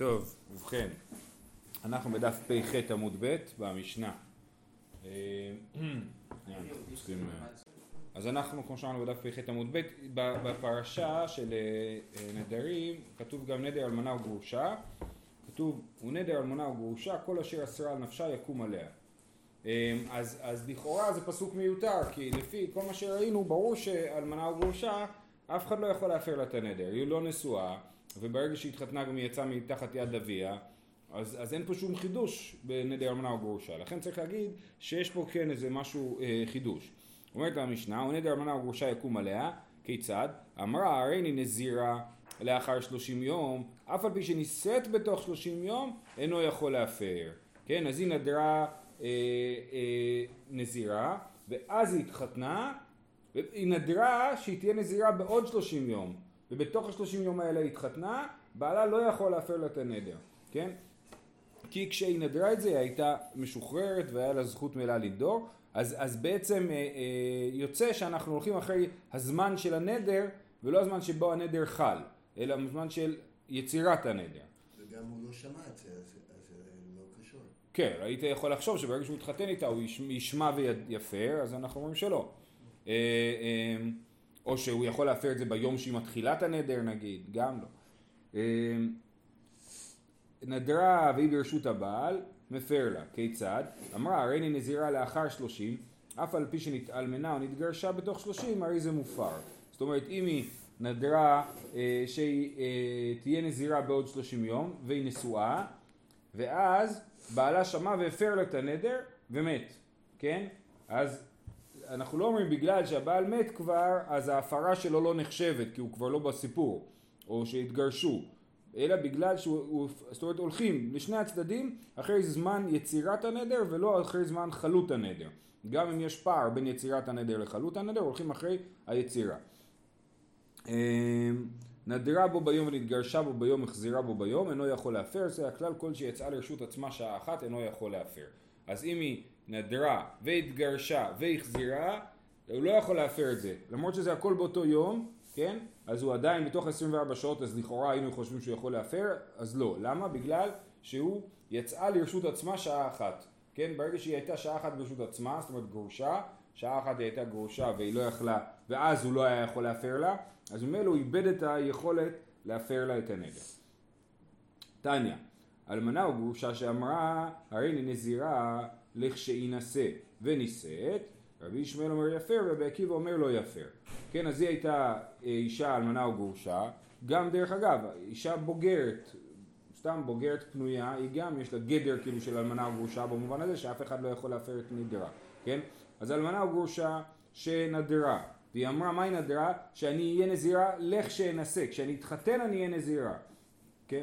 טוב, ובכן, אנחנו בדף פ"ח עמוד ב' במשנה. אה, אז אנחנו, כמו שאמרנו בדף פ"ח עמוד ב', בפרשה של אה, נדרים, כתוב גם נדר אלמנה וגרושה, כתוב, הוא נדר אלמנה וגרושה, כל אשר אסרה על נפשה יקום עליה. אה, אז, אז לכאורה זה פסוק מיותר, כי לפי כל מה שראינו, ברור שאלמנה וגרושה, אף אחד לא יכול להפר לה את הנדר, היא לא נשואה. וברגע שהיא התחתנה גם היא יצאה מתחת יד אביה, אז, אז אין פה שום חידוש בנדר אלמנה או גרושה. לכן צריך להגיד שיש פה כן איזה משהו אה, חידוש. אומרת המשנה, או נדר אלמנה או גרושה יקום עליה, כיצד? אמרה הריני נזירה לאחר שלושים יום, אף על פי שנישאת בתוך שלושים יום, אינו יכול להפר. כן, אז היא נדרה אה, אה, נזירה, ואז היא התחתנה, היא נדרה שהיא תהיה נזירה בעוד שלושים יום. ובתוך השלושים יום האלה התחתנה, בעלה לא יכול להפר לה את הנדר, כן? כי כשהיא נדרה את זה היא הייתה משוחררת והיה לה זכות מלאה לנדור, אז, אז בעצם אה, אה, יוצא שאנחנו הולכים אחרי הזמן של הנדר ולא הזמן שבו הנדר חל, אלא הזמן של יצירת הנדר. וגם הוא לא שמע את זה, אז, זה לא קשור. כן, היית יכול לחשוב שברגע שהוא יתחתן איתה הוא ישמע ויפר, אז אנחנו אומרים שלא. אה, אה, או שהוא יכול להפר את זה ביום שהיא מתחילה את הנדר נגיד, גם לא. אמ, נדרה והיא ברשות הבעל, מפר לה. כיצד? אמרה הרי אני נזירה לאחר שלושים, אף על פי שנתאלמנה או נתגרשה בתוך שלושים, הרי זה מופר. זאת אומרת, אם היא נדרה אה, שהיא אה, תהיה נזירה בעוד שלושים יום, והיא נשואה, ואז בעלה שמע והפר לה את הנדר ומת, כן? אז אנחנו לא אומרים בגלל שהבעל מת כבר, אז ההפרה שלו לא נחשבת, כי הוא כבר לא בסיפור, או שהתגרשו, אלא בגלל שהוא, זאת אומרת הולכים לשני הצדדים אחרי זמן יצירת הנדר ולא אחרי זמן חלות הנדר. גם אם יש פער בין יצירת הנדר לחלות הנדר, הולכים אחרי היצירה. אמ, נדרה בו ביום ונתגרשה בו ביום, החזירה בו ביום, אינו יכול להפר, זה הכלל כל שיצאה לרשות עצמה שעה אחת, אינו יכול להפר. אז אם היא נדרה והתגרשה והחזירה, הוא לא יכול להפר את זה. למרות שזה הכל באותו יום, כן? אז הוא עדיין בתוך 24 שעות, אז לכאורה היינו חושבים שהוא יכול להפר, אז לא. למה? בגלל שהוא יצאה לרשות עצמה שעה אחת. כן? ברגע שהיא הייתה שעה אחת ברשות עצמה, זאת אומרת גרושה, שעה אחת היא הייתה גרושה והיא לא יכלה, ואז הוא לא היה יכול להפר לה, אז ממילא הוא איבד את היכולת להפר לה את הנדר. טניה, אלמנה או גרושה שאמרה, הרי אני נזירה לכשהינשא ונישאת, רבי ישמעאל אומר יפר ורבי עקיבא אומר לא יפר. כן, אז היא הייתה אה, אישה אלמנה או גרושה, גם דרך אגב, אישה בוגרת, סתם בוגרת פנויה, היא גם יש לה גדר כאילו של אלמנה או גרושה במובן הזה שאף אחד לא יכול להפר את נדרה, כן? אז אלמנה או גרושה שנדרה, והיא אמרה מהי נדרה? שאני אהיה נזירה לכשאנסה, כשאני אתחתן אני אהיה נזירה, כן?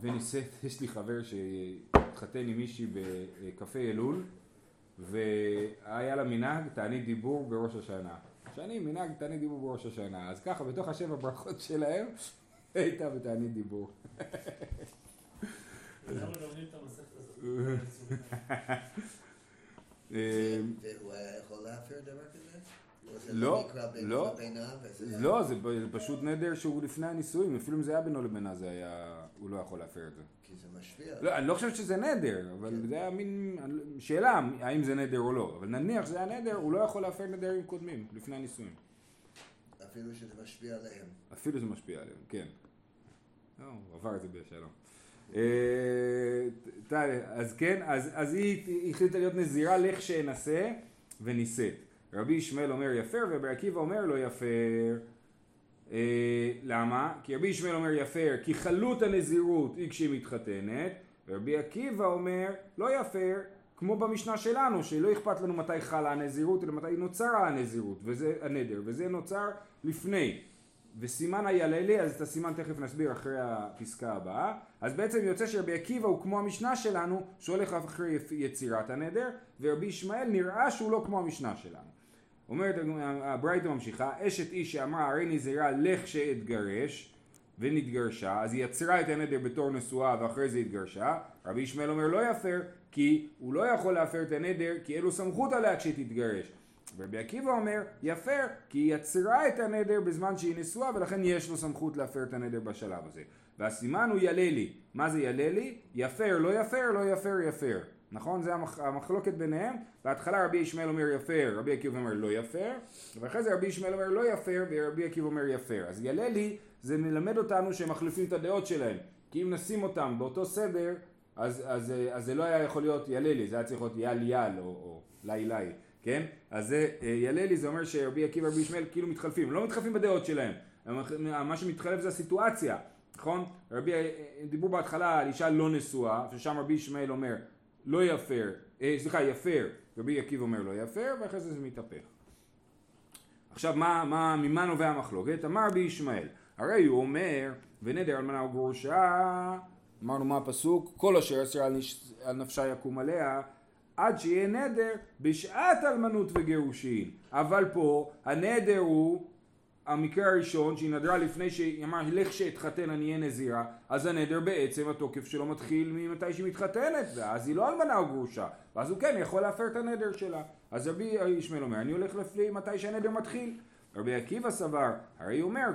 ונישאת, יש לי חבר שהתחתן עם מישהי בקפה אלול והיה לה מנהג תענית דיבור בראש השנה. שאני מנהג תענית דיבור בראש השנה. אז ככה בתוך השבע ברכות שלהם הייתה בתענית דיבור. והוא היה יכול להפר דבר כזה? לא, לא, לא, זה פשוט נדר שהוא לפני הנישואים, אפילו אם זה היה בינו לבינה זה היה, הוא לא יכול להפר את זה. כי זה משפיע. לא, אני לא חושב שזה נדר, אבל כן. זה היה מין שאלה האם זה נדר או לא, אבל נניח שזה היה נדר, הוא לא יכול להפר נדרים קודמים, לפני הנישואים. אפילו שזה משפיע עליהם. אפילו שזה משפיע עליהם, כן. לא, הוא עבר את זה בשלום. אה, אז כן, אז היא החליטה להיות נזירה לכשאנסה ונישאת. רבי ישמעאל אומר יפר ורבי עקיבא אומר לא יפר. אה, למה? כי רבי ישמעאל אומר יפר כי חלות הנזירות היא כשהיא מתחתנת ורבי עקיבא אומר לא יפר כמו במשנה שלנו שלא אכפת לנו מתי חלה הנזירות אלא מתי נוצרה הנזירות וזה הנדר וזה נוצר לפני. וסימן הייללי אז את הסימן תכף נסביר אחרי הפסקה הבאה. אז בעצם יוצא שרבי עקיבא הוא כמו המשנה שלנו שהולך אחרי יצירת הנדר ורבי ישמעאל נראה שהוא לא כמו המשנה שלנו אומרת הברייתא ממשיכה, אשת איש שאמרה הרי נזירה לכשאתגרש ונתגרשה, אז היא יצרה את הנדר בתור נשואה ואחרי זה התגרשה, רבי ישמעאל אומר לא יפר, כי הוא לא יכול להפר את הנדר כי אין לו סמכות עליה כשהיא תתגרש. ורבי עקיבא אומר יפר, כי היא יצרה את הנדר בזמן שהיא נשואה ולכן יש לו סמכות להפר את הנדר בשלב הזה. והסימן הוא יללי. מה זה יללי? יפר לא יפר לא יפר יפר. נכון? זה המח... המחלוקת ביניהם. בהתחלה רבי ישמעאל אומר יפר, רבי עקיבא אומר לא יפר, ואחרי זה רבי ישמעאל אומר לא יפר, ורבי עקיבא אומר יפר. אז ייללי זה מלמד אותנו שהם מחליפים את הדעות שלהם. כי אם נשים אותם באותו סדר, אז, אז, אז זה לא היה יכול להיות יללי, זה היה צריך להיות יל יל או, או לי לי, כן? אז זה אה, יללי זה אומר שרבי עקיבא ורבי ישמעאל כאילו מתחלפים, לא מתחלפים בדעות שלהם, מה שמתחלף זה הסיטואציה, נכון? רבי, אה, דיברו בהתחלה על אישה לא נשואה, ששם רבי ישמעאל אומר לא יפר, אה, סליחה יפר, רבי עקיבא אומר לא יפר, ואחרי זה זה מתהפך. עכשיו מה, מה, ממה נובע המחלוקת? אמר רבי ישמעאל, הרי הוא אומר ונדר אלמנה וגרושה, אמרנו מה הפסוק? כל אשר אסר על, נש... על נפשה יקום עליה עד שיהיה נדר בשעת אלמנות וגירושין. אבל פה הנדר הוא המקרה הראשון שהיא נדרה לפני שהיא אמרה לך שאתחתן אני אהיה נזירה. אז הנדר בעצם התוקף שלו מתחיל ממתי שהיא מתחתנת ואז היא לא אלמנה או גרושה. ואז הוא כן יכול להפר את הנדר שלה. אז רבי ישמעאל אומר אני הולך לפי מתי שהנדר מתחיל. רבי עקיבא סבר הרי הוא אומר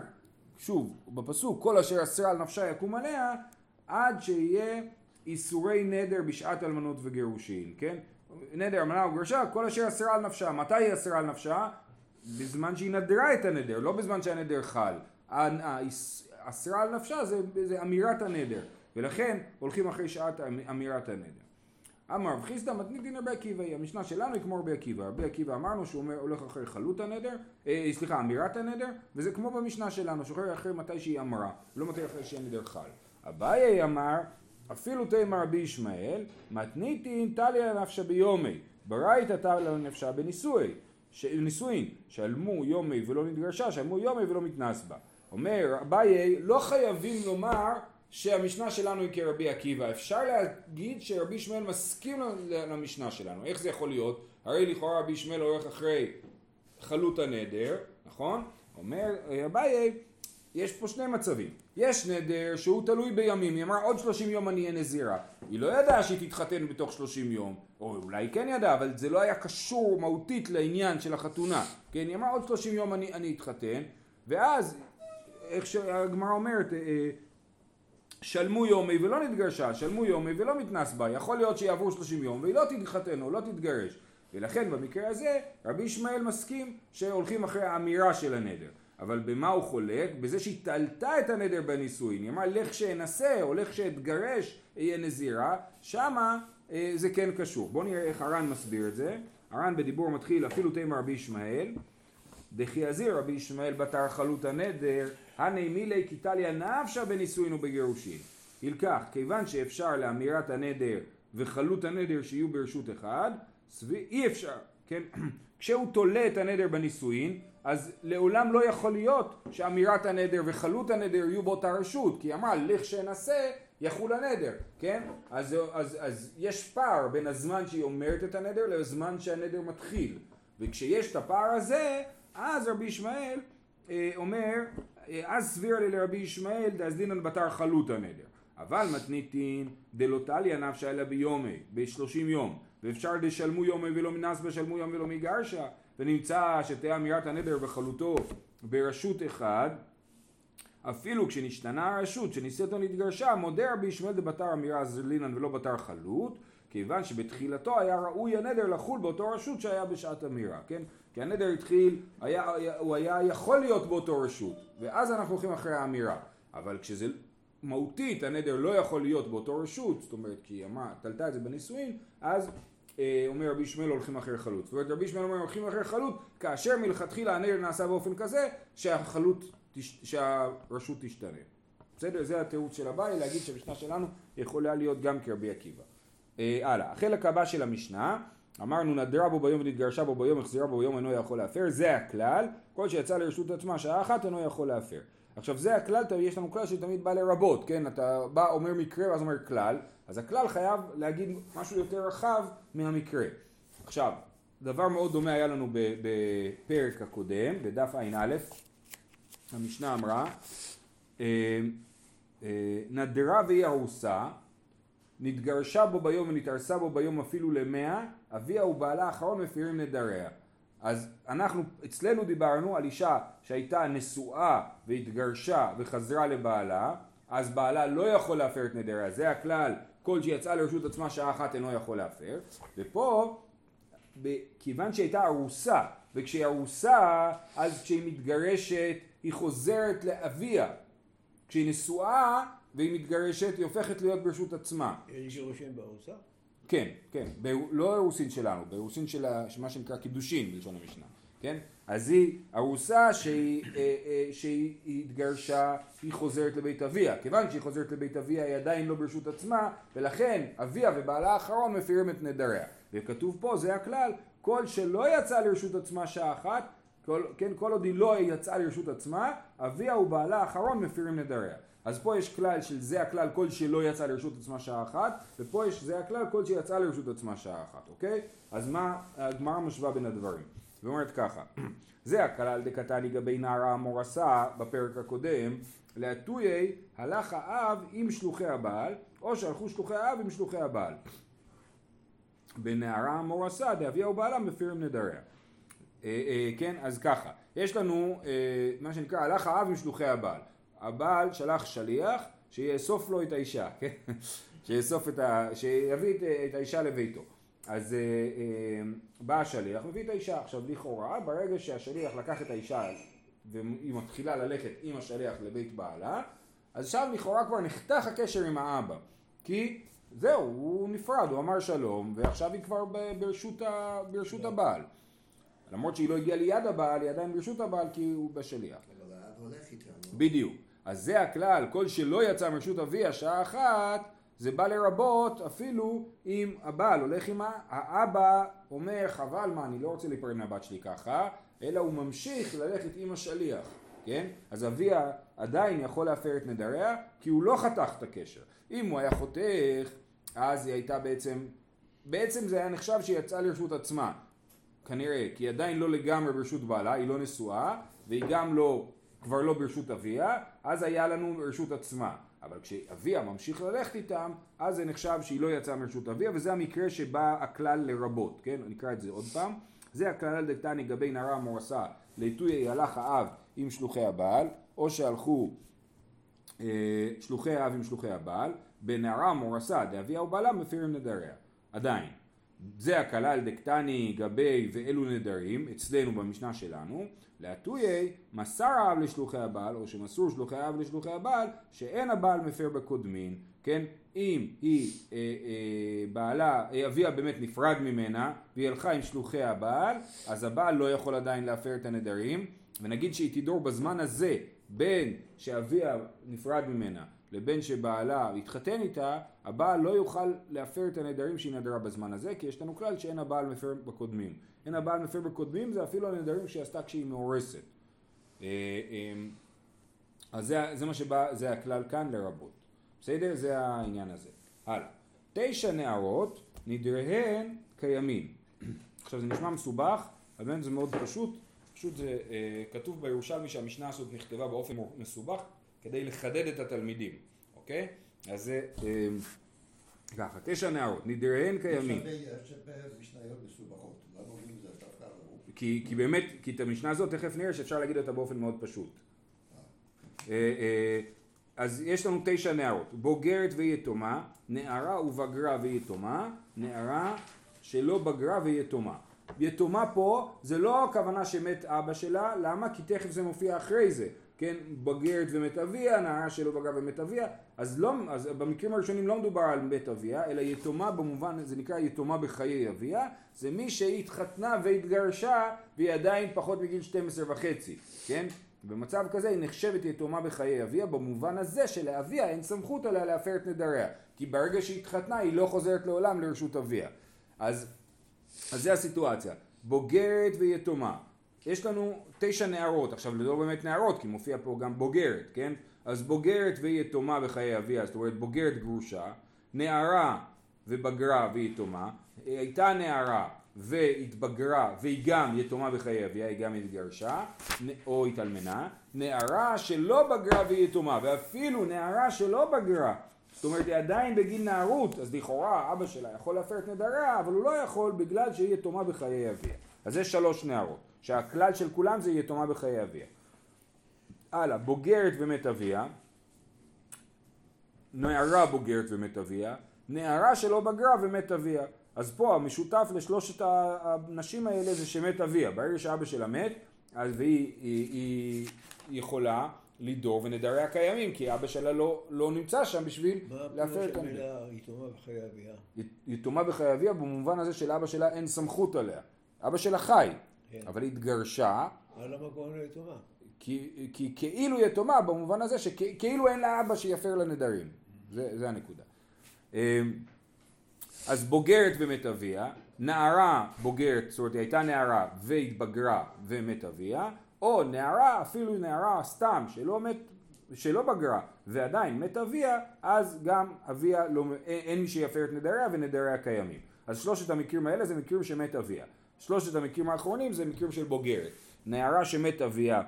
שוב בפסוק כל אשר אסרה על נפשה יקום עליה עד שיהיה איסורי נדר בשעת אלמנות וגירושין כן? נדר אלמנה וגרושה כל אשר אסרה על נפשה מתי היא אסרה על נפשה בזמן שהיא נדרה את הנדר, לא בזמן שהנדר חל. אסרה על נפשה זה, זה אמירת הנדר, ולכן הולכים אחרי שעת אמ- אמירת הנדר. אמר רב חיסדא מתניתין רבי עקיבא, המשנה שלנו היא כמו רבי עקיבא. רבי עקיבא אמרנו שהוא אומר, הולך אחרי חלות הנדר, אה, סליחה, אמירת הנדר, וזה כמו במשנה שלנו, שוחר אחרי מתי שהיא אמרה, לא מתי אחרי שהנדר חל. אביי אמר, אפילו תימא רבי ישמעאל, מתניתין טליה נפשה ביומי, ברייתא טליה נפשה בנישואי. נישואין, שלמו יומי ולא נתגרשה, שלמו יומי ולא מתנס בה. אומר אביי, לא חייבים לומר שהמשנה שלנו היא כרבי עקיבא, אפשר להגיד שרבי ישמעאל מסכים למשנה שלנו, איך זה יכול להיות? הרי לכאורה רבי ישמעאל הולך אחרי חלות הנדר, נכון? אומר אביי, יש פה שני מצבים. יש נדר שהוא תלוי בימים, היא אמרה עוד שלושים יום אני אהיה נזירה. היא לא ידעה שהיא תתחתן בתוך שלושים יום, או אולי כן ידעה, אבל זה לא היה קשור מהותית לעניין של החתונה. כן, היא אמרה עוד שלושים יום אני, אני אתחתן, ואז, איך שהגמרא אומרת, אה, אה, שלמו יומי ולא נתגרשה, שלמו יומי ולא מתנס בה. יכול להיות שיעברו שלושים יום והיא לא תתחתן או לא תתגרש. ולכן במקרה הזה רבי ישמעאל מסכים שהולכים אחרי האמירה של הנדר. אבל במה הוא חולק? בזה שהיא תלתה את הנדר בנישואין. היא אמרה לך שאנסה או לך שאתגרש אהיה נזירה, שמה אה, זה כן קשור. בואו נראה איך הר"ן מסביר את זה. הר"ן בדיבור מתחיל אפילו תימא רבי ישמעאל. דכי יזיר רבי ישמעאל בתר חלות הנדר, הני מילי קיטליה נפשה בנישואין ובגירושין. ילקח, כיוון שאפשר לאמירת הנדר וחלות הנדר שיהיו ברשות אחד, אי אפשר, כן? כשהוא תולה את הנדר בנישואין, אז לעולם לא יכול להיות שאמירת הנדר וחלות הנדר יהיו באותה רשות, כי היא אמרה לכשנשא יחול הנדר, כן? אז, אז, אז יש פער בין הזמן שהיא אומרת את הנדר לזמן שהנדר מתחיל, וכשיש את הפער הזה, אז רבי ישמעאל אה, אומר, אה, אז סביר לי לרבי ישמעאל דאזדינן בתר חלות הנדר. אבל מתניתין דלוטליה נפשה אלא ביומי, בשלושים יום, ואפשר דשלמו יומי ולא מנס בשלמו יום ולא מגרשה, ונמצא שתהיה אמירת הנדר בחלוטו ברשות אחד, אפילו כשנשתנה הרשות שנישאת או נתגרשה, מודה רבי ישמעאל דבתר אמירה זלינן ולא בתר חלוט, כיוון שבתחילתו היה ראוי הנדר לחול באותו רשות שהיה בשעת אמירה, כן? כי הנדר התחיל, היה, הוא היה יכול להיות באותו רשות, ואז אנחנו הולכים אחרי האמירה, אבל כשזה מהותית הנדר לא יכול להיות באותו רשות, זאת אומרת כי היא אמרה, תלתה את זה בנישואין, אז אומר רבי ישמעאל הולכים אחרי חלוט. זאת אומרת רבי ישמעאל אומר הולכים אחרי חלוט כאשר מלכתחילה הנר נעשה באופן כזה שהחלוט, שהרשות תשתנה. בסדר? זה התירוץ של הבאי להגיד שהמשנה שלנו יכולה להיות גם כרבי עקיבא. אה, הלאה, החלק הבא של המשנה אמרנו נדרה בו ביום ונתגרשה בו ביום החזירה בו ביום אינו יכול להפר זה הכלל כל שיצא לרשות עצמה שעה אחת אינו יכול להפר עכשיו זה הכלל, יש לנו כלל שתמיד בא לרבות, כן? אתה בא אומר מקרה ואז אומר כלל אז הכלל חייב להגיד משהו יותר רחב מהמקרה. עכשיו, דבר מאוד דומה היה לנו בפרק הקודם, בדף ע"א, המשנה אמרה, אה, אה, נדרה והיא ארוסה, נתגרשה בו ביום ונתארסה בו ביום אפילו למאה, אביה ובעלה האחרון מפירים נדריה. אז אנחנו, אצלנו דיברנו על אישה שהייתה נשואה והתגרשה וחזרה לבעלה, אז בעלה לא יכול להפר את נדריה, זה הכלל, כל שיצאה לרשות עצמה שעה אחת אינו יכול להפר, ופה, כיוון שהייתה ארוסה, וכשהיא ארוסה, אז כשהיא מתגרשת היא חוזרת לאביה, כשהיא נשואה והיא מתגרשת היא הופכת להיות ברשות עצמה. יש גירושין בארוסה? כן, כן, ב- לא אירוסין שלנו, באירוסין של מה שנקרא קידושין בלשון המשנה, כן? אז היא ארוסה שהיא, אה, אה, התגרשה, היא חוזרת לבית אביה. כיוון שהיא חוזרת לבית אביה היא עדיין לא ברשות עצמה, ולכן אביה ובעלה האחרון מפירים את נדריה. וכתוב פה, זה הכלל, כל שלא יצא לרשות עצמה שעה אחת, כל, כן, כל עוד היא לא יצאה לרשות עצמה, אביה ובעלה האחרון מפירים נדריה. אז פה יש כלל של זה הכלל כל שלא יצא לרשות עצמה שעה אחת, ופה יש זה הכלל כל שיצא לרשות עצמה שעה אחת, אוקיי? אז מה הגמרא משווה בין הדברים? ואומרת ככה, זה הכלל דקתני גבי נערה המורסה בפרק הקודם, להטויי הלך האב עם שלוחי הבעל, או שהלכו שלוחי האב עם שלוחי הבעל. בנערה המורסה דאביה ובעלה מפירים נדריה. אה, אה, כן, אז ככה, יש לנו אה, מה שנקרא הלך האב עם שלוחי הבעל. הבעל שלח שליח שיאסוף לו את האישה, כן? שיאסוף את ה... שיביא את, את האישה לביתו. אז אה, אה, בא השליח, מביא את האישה. עכשיו לכאורה, ברגע שהשליח לקח את האישה והיא מתחילה ללכת עם השליח לבית בעלה, אז שם לכאורה כבר נחתך הקשר עם האבא. כי זהו, הוא נפרד, הוא אמר שלום, ועכשיו היא כבר ברשות, ה... ברשות הבעל. למרות שהיא לא הגיעה ליד הבעל, היא עדיין ברשות הבעל כי הוא בשליח. אבל האב הולך איתנו. בדיוק. אז זה הכלל, כל שלא יצא מרשות אביה שעה אחת, זה בא לרבות אפילו אם הבעל הולך עם. האבא אומר חבל מה אני לא רוצה להיפרד מהבת שלי ככה, אלא הוא ממשיך ללכת עם השליח, כן? אז אביה עדיין יכול להפר את נדריה כי הוא לא חתך את הקשר. אם הוא היה חותך, אז היא הייתה בעצם, בעצם זה היה נחשב שהיא יצאה לרשות עצמה. כנראה, כי היא עדיין לא לגמרי ברשות בעלה, היא לא נשואה, והיא גם לא, כבר לא ברשות אביה, אז היה לנו רשות עצמה. אבל כשאביה ממשיך ללכת איתם, אז זה נחשב שהיא לא יצאה מרשות אביה, וזה המקרה שבא הכלל לרבות, כן? נקרא את זה עוד פעם. זה הכלל על דקתני גבי נערה מורסה, לעיתוי הלך האב עם שלוחי הבעל, או שהלכו אה, שלוחי האב עם שלוחי הבעל, בנערה מורסה דאביה ובעלה מפירים נדריה. עדיין. זה הכלל דקתני גבי ואלו נדרים, אצלנו במשנה שלנו, להטויי מסר האב לשלוחי הבעל, או שמסרו שלוחי האב לשלוחי הבעל, שאין הבעל מפר בקודמין, כן? אם היא, אה, אה, בעלה, אביה באמת נפרד ממנה, והיא הלכה עם שלוחי הבעל, אז הבעל לא יכול עדיין להפר את הנדרים, ונגיד שהיא תדור בזמן הזה, בין שאביה נפרד ממנה לבין שבעלה התחתן איתה, הבעל לא יוכל להפר את הנדרים שהיא נדרה בזמן הזה, כי יש לנו כלל שאין הבעל מפר בקודמים. אין הבעל מפר בקודמים זה אפילו הנדרים שהיא עשתה כשהיא מאורסת. אה, אה, אז זה, זה מה שבא, זה הכלל כאן לרבות. בסדר? זה העניין הזה. הלאה. תשע נערות, נדריהן קיימים. עכשיו זה נשמע מסובך, אבל זה מאוד פשוט. פשוט זה אה, כתוב בירושלמי שהמשנה הזאת נכתבה באופן מסובך כדי לחדד את התלמידים, אוקיי? אז זה אה, ככה, תשע נערות, נדריהן קיימים. דווקא? כי, כי באמת, כי את המשנה הזאת תכף נראה שאפשר להגיד אותה באופן מאוד פשוט. אה, אה, אז יש לנו תשע נערות, בוגרת ויתומה, נערה ובגרה ויתומה, נערה שלא בגרה ויתומה. יתומה פה זה לא הכוונה שמת אבא שלה, למה? כי תכף זה מופיע אחרי זה, כן? בוגרת ומת אביה, נערה שלא בגרה ומת אביה, אז, לא, אז במקרים הראשונים לא מדובר על מת אביה, אלא יתומה במובן, זה נקרא יתומה בחיי אביה, זה מי שהתחתנה והתגרשה והיא עדיין פחות מגיל 12 וחצי, כן? במצב כזה היא נחשבת יתומה בחיי אביה במובן הזה שלאביה אין סמכות עליה להפר את נדריה כי ברגע שהיא התחתנה היא לא חוזרת לעולם לרשות אביה אז, אז זה הסיטואציה. בוגרת ויתומה. יש לנו תשע נערות. עכשיו לא באמת נערות כי מופיע פה גם בוגרת כן? אז בוגרת ויתומה בחיי אביה זאת אומרת בוגרת גרושה נערה ובגרה ויתומה. הייתה נערה והתבגרה והיא גם יתומה בחיי אביה, היא גם התגרשה או התאלמנה, נערה שלא בגרה והיא יתומה ואפילו נערה שלא בגרה זאת אומרת היא עדיין בגיל נערות אז לכאורה אבא שלה יכול להפר את נדריה אבל הוא לא יכול בגלל שהיא יתומה בחיי אביה אז זה שלוש נערות שהכלל של כולם זה יתומה בחיי אביה הלאה בוגרת ומת אביה נערה בוגרת ומת אביה, נערה שלא בגרה ומת אביה. אז פה המשותף לשלושת הנשים האלה זה שמת אביה. ברגע שאבא שלה מת, אז והיא היא, היא יכולה לדור ונדריה קיימים, כי אבא שלה לא, לא נמצא שם בשביל להפר את. המילה יתומה בחיי אביה? יתומה בחיי אביה במובן הזה שלאבא שלה אין סמכות עליה. אבא שלה חי, כן. אבל היא התגרשה, למה קוראים לה יתומה? כי, כי כאילו יתומה במובן הזה שכאילו אין לה אבא שיפר לה נדרים. זה, זה הנקודה. אמ, אז בוגרת ומת אביה, נערה בוגרת, זאת אומרת היא הייתה נערה והתבגרה ומת אביה, או נערה, אפילו נערה סתם שלא מת, שלא בגרה ועדיין מת אביה, אז גם אביה לא, אין, אין מי שיפר את נדריה ונדריה קיימים. אז שלושת המקרים האלה זה מקרים שמת אביה. שלושת המקרים האחרונים זה מקרים של בוגרת. נערה שמת אביה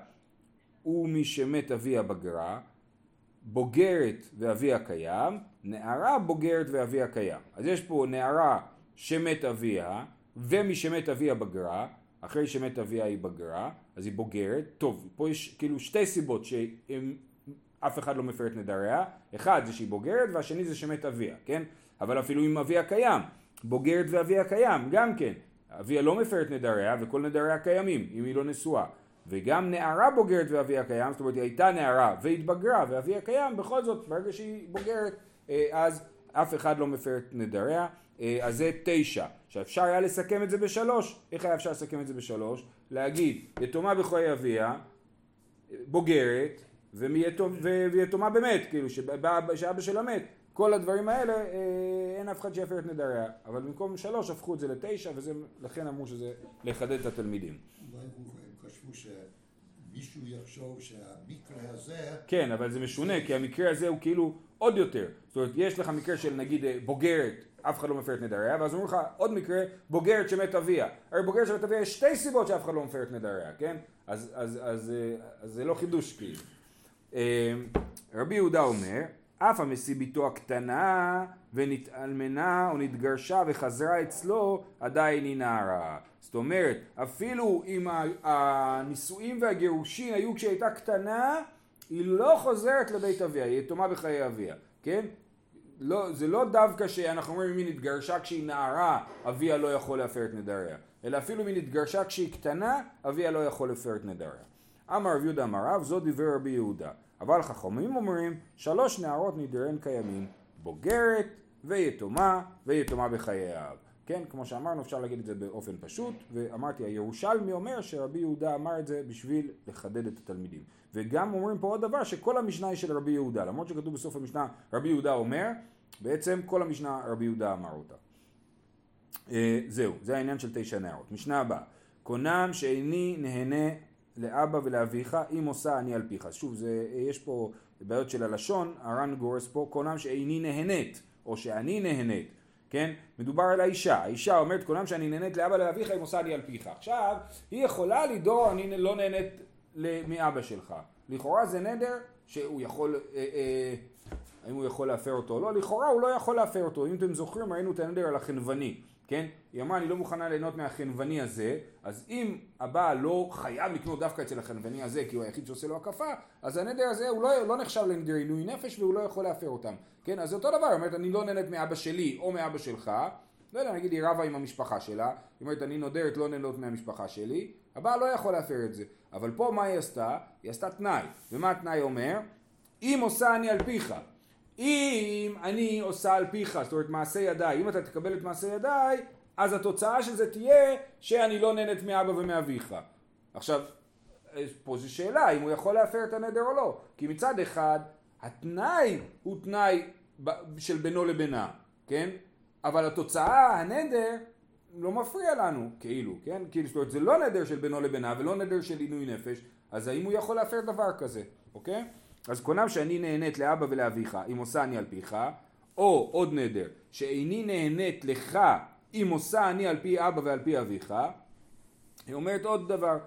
ומי שמת אביה בגרה, בוגרת ואביה קיים, נערה בוגרת ואביה קיים. אז יש פה נערה שמת אביה ומי שמת אביה בגרה, אחרי שמת אביה היא בגרה, אז היא בוגרת. טוב, פה יש כאילו שתי סיבות שאף אחד לא מפר את נדריה, אחד זה שהיא בוגרת והשני זה שמת אביה, כן? אבל אפילו אם אביה קיים, בוגרת ואביה קיים, גם כן. אביה לא מפר את נדריה וכל נדריה קיימים, אם היא לא נשואה. וגם נערה בוגרת ואביה קיים, זאת אומרת היא הייתה נערה והתבגרה ואביה קיים, בכל זאת ברגע שהיא בוגרת אה, אז אף אחד לא מפר את נדריה, אז זה תשע. עכשיו אפשר היה לסכם את זה בשלוש, איך היה אפשר לסכם את זה בשלוש? להגיד יתומה בחיי אביה, בוגרת, ומיתום, ויתומה באמת, כאילו שאבא שלה מת, כל הדברים האלה אה, אין אף אחד שיפר את נדריה, אבל במקום שלוש הפכו את זה לתשע ולכן אמרו שזה לחדד את התלמידים. אולי הם חשבו שמישהו יחשוב שהמקרה הזה... כן, אבל זה משונה, כי המקרה הזה הוא כאילו עוד יותר. זאת אומרת, יש לך מקרה של נגיד אה, בוגרת, אף אחד לא מפר את נדריה, ואז אומרים לך עוד מקרה, בוגרת שמת אביה. הרי בוגרת שמת אביה יש שתי סיבות שאף אחד לא מפר את נדריה, כן? אז, אז, אז, אה, אז זה לא חידוש כאילו. אה, רבי יהודה אומר, אף המשיא בתו הקטנה ונתאלמנה או נתגרשה וחזרה אצלו עדיין היא נערה. זאת אומרת, אפילו אם הנישואים והגירושין היו כשהיא הייתה קטנה, היא לא חוזרת לבית אביה, היא יתומה בחיי אביה, כן? לא, זה לא דווקא שאנחנו אומרים אם היא נתגרשה כשהיא נערה, אביה לא יכול להפר את נדריה, אלא אפילו אם היא נתגרשה כשהיא קטנה, אביה לא יכול להפר את נדריה. אמר רב יהודה אמר רב, זו דברי רבי יהודה. אבל חכמים אומרים, שלוש נערות נדריהן קיימים, בוגרת ויתומה ויתומה בחיי האב. כן, כמו שאמרנו, אפשר להגיד את זה באופן פשוט, ואמרתי, הירושלמי אומר שרבי יהודה אמר את זה בשביל לחדד את התלמידים. וגם אומרים פה עוד דבר, שכל המשנה היא של רבי יהודה, למרות שכתוב בסוף המשנה רבי יהודה אומר, בעצם כל המשנה רבי יהודה אמר אותה. אה, זהו, זה העניין של תשע נערות. משנה הבאה, קונם שאיני נהנה לאבא ולאביך, אם עושה אני על פיך. שוב, זה, יש פה בעיות של הלשון, הר"ן גורס פה, קונם שאיני נהנית, או שאני נהנית, כן? מדובר על האישה, האישה אומרת קונם שאני נהנית לאבא ולאביך, אם עושה אני על פיך. עכשיו, היא יכולה לדור, אני לא נהנית מאבא שלך. לכאורה זה נדר שהוא יכול, אה, אה, האם הוא יכול להפר אותו או לא? לכאורה הוא לא יכול להפר אותו. אם אתם זוכרים, ראינו את הנדר על החנווני. כן? היא אמרה אני לא מוכנה ליהנות מהחנווני הזה, אז אם הבעל לא חייב לקנות דווקא אצל החנווני הזה כי הוא היחיד שעושה לו הקפה, אז הנדר הזה הוא לא, לא נחשב לנדר עינוי נפש והוא לא יכול להפר אותם. כן? אז אותו דבר, היא אומרת אני לא נהנית מאבא שלי או מאבא שלך, לא יודע, נגיד היא רבה עם המשפחה שלה, היא אומרת אני נודרת לא נהנות מהמשפחה שלי, הבעל לא יכול להפר את זה. אבל פה מה היא עשתה? היא עשתה תנאי. ומה התנאי אומר? אם עושה אני על פיך. אם אני עושה על פיך, זאת אומרת מעשה ידיי, אם אתה תקבל את מעשה ידיי, אז התוצאה של זה תהיה שאני לא נהנית מאבא ומאביך. עכשיו, פה זו שאלה, אם הוא יכול להפר את הנדר או לא. כי מצד אחד, התנאי הוא תנאי של בינו לבינה, כן? אבל התוצאה, הנדר, לא מפריע לנו, כאילו, כן? כאילו, זאת אומרת, זה לא נדר של בינו לבינה ולא נדר של עינוי נפש, אז האם הוא יכול להפר דבר כזה, אוקיי? אז קונם שאני נהנית לאבא ולאביך, אם עושה אני על פיך, או עוד נדר, שאיני נהנית לך, אם עושה אני על פי אבא ועל פי אביך, היא אומרת עוד דבר,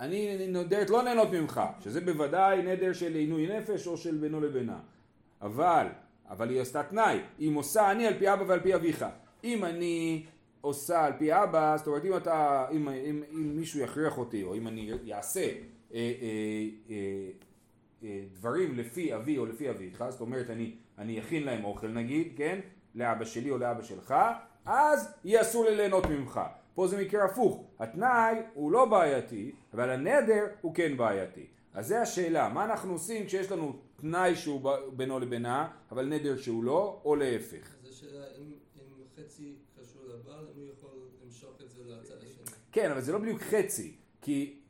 אני נודרת לא נהנות ממך, שזה בוודאי נדר של עינוי נפש או של בינו לבינה. אבל, אבל היא עשתה תנאי, אם עושה אני על פי אבא ועל פי אביך. אם אני עושה על פי אבא, זאת אומרת אם אתה, אם, אם, אם מישהו יכריח אותי, או אם אני אעשה אה, אה, אה, דברים לפי אבי או לפי אביך, זאת אומרת אני, אני אכין להם אוכל נגיד, כן, לאבא שלי או לאבא שלך, אז יהיה אסור לי ליהנות ממך. פה זה מקרה הפוך, התנאי הוא לא בעייתי, אבל הנדר הוא כן בעייתי. אז זה השאלה, מה אנחנו עושים כשיש לנו תנאי שהוא בינו לבינה, אבל נדר שהוא לא, או להפך. אז השאלה אם אם חצי קשור לבעל, הוא יכול למשוך את זה לצד השני. כן, אבל זה לא בדיוק חצי, כי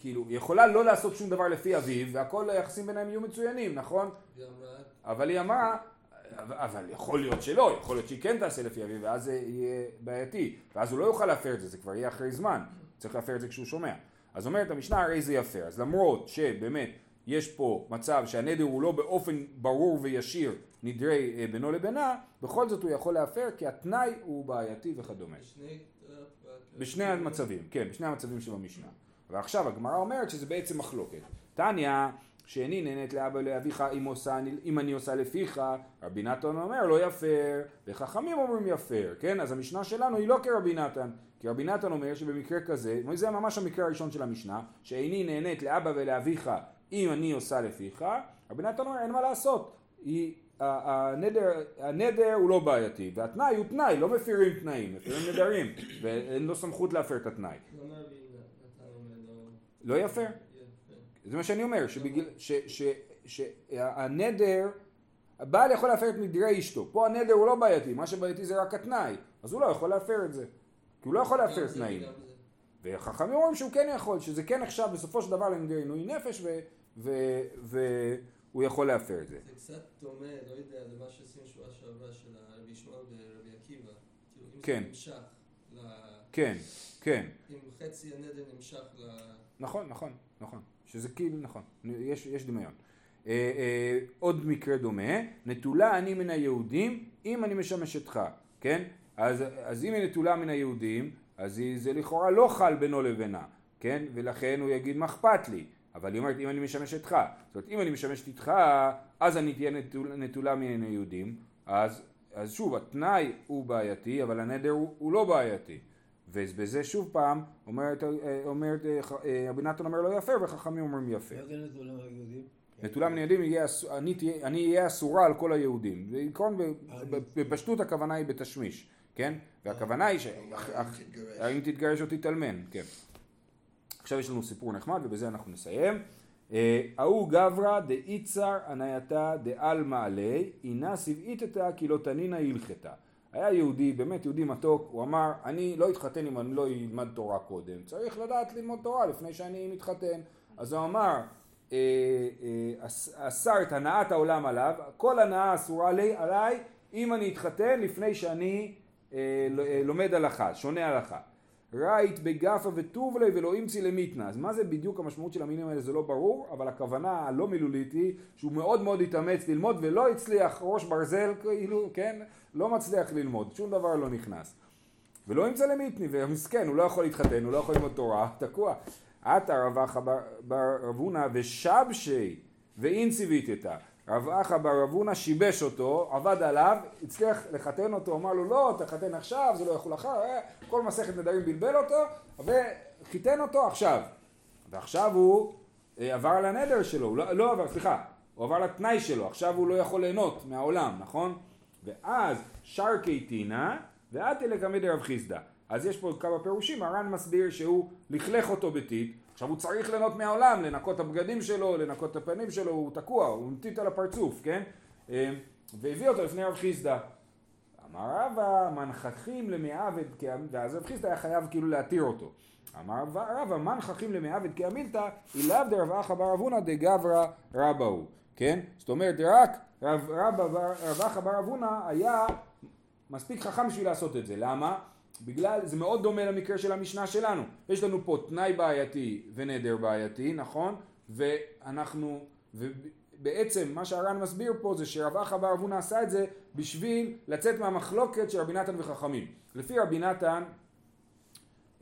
כאילו, היא יכולה לא לעשות שום דבר לפי אביו, והכל היחסים ביניהם יהיו מצוינים, נכון? אבל היא אמרה, אבל, יכול להיות שלא, יכול להיות שהיא כן תעשה לפי אביו, ואז זה יהיה בעייתי, ואז הוא לא יוכל להפר את זה, זה כבר יהיה אחרי זמן, צריך להפר את זה כשהוא שומע. אז אומרת המשנה הרי זה יפר, אז למרות שבאמת יש פה מצב שהנדר הוא לא באופן ברור וישיר נדרי אה, בינו לבינה, בכל זאת הוא יכול להפר כי התנאי הוא בעייתי וכדומה. בשני... בשני המצבים, כן, בשני המצבים שבמשנה. ועכשיו הגמרא אומרת שזה בעצם מחלוקת. תניא, שאיני נהנית לאבא לאביך אם, עושה, אם אני עושה לפיך, רבי נתן אומר לא יפר, וחכמים אומרים יפר, כן? אז המשנה שלנו היא לא כרבי נתן, כי רבי נתן אומר שבמקרה כזה, זה ממש המקרה הראשון של המשנה, שאיני נהנית לאבא ולאביך אם אני עושה לפיך, רבי נתן אומר אין מה לעשות, היא, הנדר, הנדר הוא לא בעייתי, והתנאי הוא תנאי, לא מפירים תנאים, מפירים נדרים, ואין לו סמכות להפר את התנאי. למה רבי נתן אומר לא? יפה. זה מה שאני אומר, שהנדר, הבעל יכול להפר את נדרי אשתו, פה הנדר הוא לא בעייתי, מה שבעייתי זה רק התנאי, אז הוא לא יכול להפר את זה, כי הוא לא יכול להפר תנאים. וחכמים אומרים שהוא כן יכול, שזה כן נחשב בסופו של דבר לנדרי עינוי נפש, והוא יכול להפר את זה. זה קצת דומה, לא יודע, למה שעשינו שבוע שעברה של הרבי ישמעאל ורבי עקיבא. כאילו, כן. זה נמשך ל... כן, כן, אם חצי הנדר נמשך ל... נכון, נכון, נכון, שזה כאילו נכון, יש, יש דמיון. אה, אה, עוד מקרה דומה, נטולה אני מן היהודים אם אני משמש אותך, כן? אז, אז אם היא נטולה מן היהודים, אז היא, זה לכאורה לא חל בינו לבינה, כן? ולכן הוא יגיד מה אכפת לי, אבל היא אומרת אם אני משמש אותך, זאת אומרת אם אני משמשת איתך, אז אני תהיה נטול, נטולה מן היהודים, אז, אז שוב התנאי הוא בעייתי, אבל הנדר הוא, הוא לא בעייתי. ובזה שוב פעם אומרת, אה, אומרת אה, אה, רבי נתן אומר לא יפר וחכמים אומרים היהודים? נטולה מן היהודים אני אהיה אסורה על כל היהודים. בעיקרון בפשטות הכוונה היא בתשמיש, כן? והכוונה היא ש... תתגרש. האם תתגרש או תתאלמן, כן. עכשיו יש לנו סיפור נחמד ובזה אנחנו נסיים. ההוא גברא דאיצר ענייתה דעלמא עלי, אינה סבעיתתה כי לא תנינא הלכתה. היה יהודי, באמת יהודי מתוק, הוא אמר, אני לא אתחתן אם אני לא אלמד תורה קודם, צריך לדעת ללמוד תורה לפני שאני מתחתן. אז הוא אמר, אה, אה, אסר את הנאת העולם עליו, כל הנאה אסורה עלי, עליי אם אני אתחתן לפני שאני אה, אה, לומד הלכה, שונה הלכה. רייט בגפה וטוב לי ולא אימצי למיתנה. אז מה זה בדיוק המשמעות של המילים האלה זה לא ברור, אבל הכוונה הלא מילולית היא שהוא מאוד מאוד התאמץ ללמוד ולא הצליח ראש ברזל כאילו, כן? לא מצליח ללמוד, שום דבר לא נכנס. ולא ימצא למיתני, ומסכן, הוא לא יכול להתחתן, הוא לא יכול ללמוד תורה, תקוע. עתה רב אחא בר- בר רב הונא ושבשי ואין ציוויתתא. רב אחא בר רב הונא שיבש אותו, עבד עליו, הצליח לחתן אותו, אמר לו לא, תחתן עכשיו, זה לא יחול אחר, אה, כל מסכת נדרים בלבל אותו, וחיתן אותו עכשיו. ועכשיו הוא אה, עבר על הנדר שלו, הוא לא, לא עבר, סליחה, הוא עבר לתנאי שלו, עכשיו הוא לא יכול ליהנות מהעולם, נכון? ואז שרקי תינא ואתי לקמא דרב חיסדא. אז יש פה כמה פירושים, הר"ן מסביר שהוא לכלך אותו בטיט, עכשיו הוא צריך ליהנות מהעולם, לנקות את הבגדים שלו, לנקות את הפנים שלו, הוא תקוע, הוא מטיט על הפרצוף, כן? אה, והביא אותו לפני רב חיסדא. אמר רבא, מנחכים למעוות, כעם- ואז רב חיסדא היה חייב כאילו להתיר אותו. אמר רבא, מנחכים למעוות כעמילתא, אילאו דרב אחא בר אבונא דגברא רבא הוא, כן? זאת אומרת, רק רב אחא בר אבונא היה מספיק חכם בשביל לעשות את זה. למה? בגלל, זה מאוד דומה למקרה של המשנה שלנו. יש לנו פה תנאי בעייתי ונדר בעייתי, נכון? ואנחנו, ובעצם מה שהר"ן מסביר פה זה שרב אחא בר אבונה עשה את זה בשביל לצאת מהמחלוקת של רבי נתן וחכמים. לפי רבי נתן,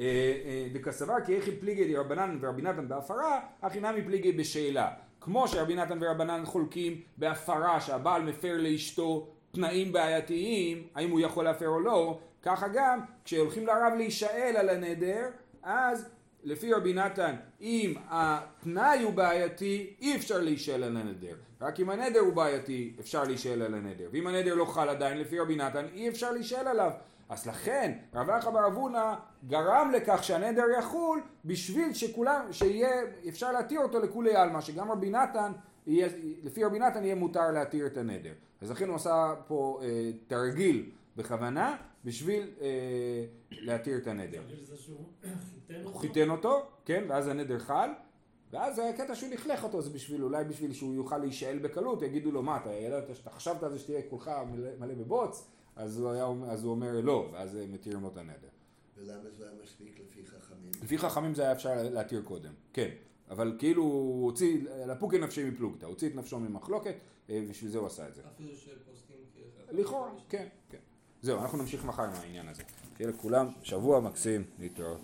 אה, אה, דקסבר כי איכי פליגי דרבנן ורבי נתן בהפרה, הכי נמי פליגי בשאלה. כמו שרבי נתן ורבנן חולקים בהפרה שהבעל מפר לאשתו תנאים בעייתיים, האם הוא יכול להפר או לא, ככה גם כשהולכים לרב להישאל על הנדר, אז לפי רבי נתן, אם התנאי הוא בעייתי, אי אפשר להישאל על הנדר. רק אם הנדר הוא בעייתי, אפשר להישאל על הנדר. ואם הנדר לא חל עדיין, לפי רבי נתן, אי אפשר להישאל עליו. אז לכן, רב אחא בר אבונה גרם לכך שהנדר יחול, בשביל שכולם, שיהיה, אפשר להתיר אותו לכולי עלמא, שגם רבי נתן, יהיה, לפי רבי נתן יהיה מותר להתיר את הנדר. אז לכן הוא עשה פה אה, תרגיל בכוונה, בשביל אה, להתיר את הנדר. הוא אותו. חיתן אותו, כן, ואז הנדר חל, ואז הקטע שהוא לכלך אותו זה בשביל, אולי בשביל שהוא יוכל להישאל בקלות, יגידו לו מה, אתה ידעת שאתה חשבת על זה שתהיה כולך מלא, מלא בבוץ, אז הוא, היה, אומר- אז הוא אומר לא, ואז מתירים לו את הנדר. ולמה זה היה מספיק לפי חכמים? לפי חכמים זה היה אפשר להתיר קודם, כן, אבל כאילו הוא הוציא, לפוקי נפשי מפלוגתא, הוציא את נפשו ממחלוקת, אה, בשביל זה הוא עשה את זה. אפילו שפוסקים כאחד. לכאורה, כן, כן. זהו, אנחנו נמשיך מחר עם העניין הזה. שיהיה לכולם שבוע מקסים, להתראות.